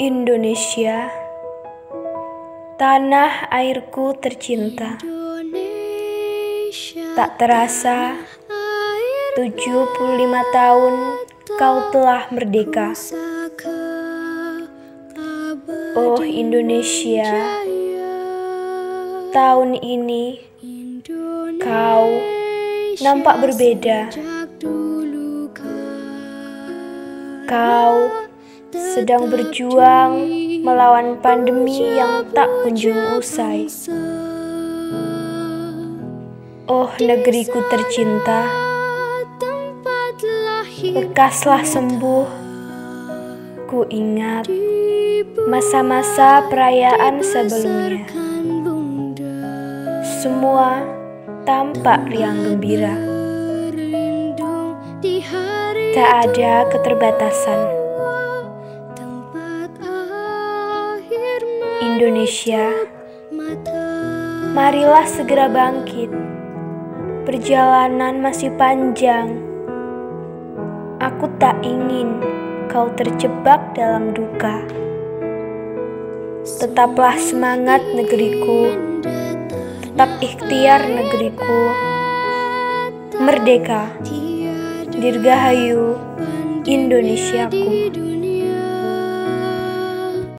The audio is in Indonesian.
Indonesia, tanah airku tercinta. Tak terasa, 75 tahun kau telah merdeka. Oh Indonesia, tahun ini kau nampak berbeda. Kau sedang berjuang melawan pandemi yang tak kunjung usai. Oh negeriku tercinta, lekaslah sembuh. Ku ingat masa-masa perayaan sebelumnya. Semua tampak riang gembira. Tak ada keterbatasan. Indonesia, marilah segera bangkit. Perjalanan masih panjang. Aku tak ingin kau terjebak dalam duka. Tetaplah semangat negeriku, tetap ikhtiar negeriku. Merdeka, dirgahayu Indonesiaku.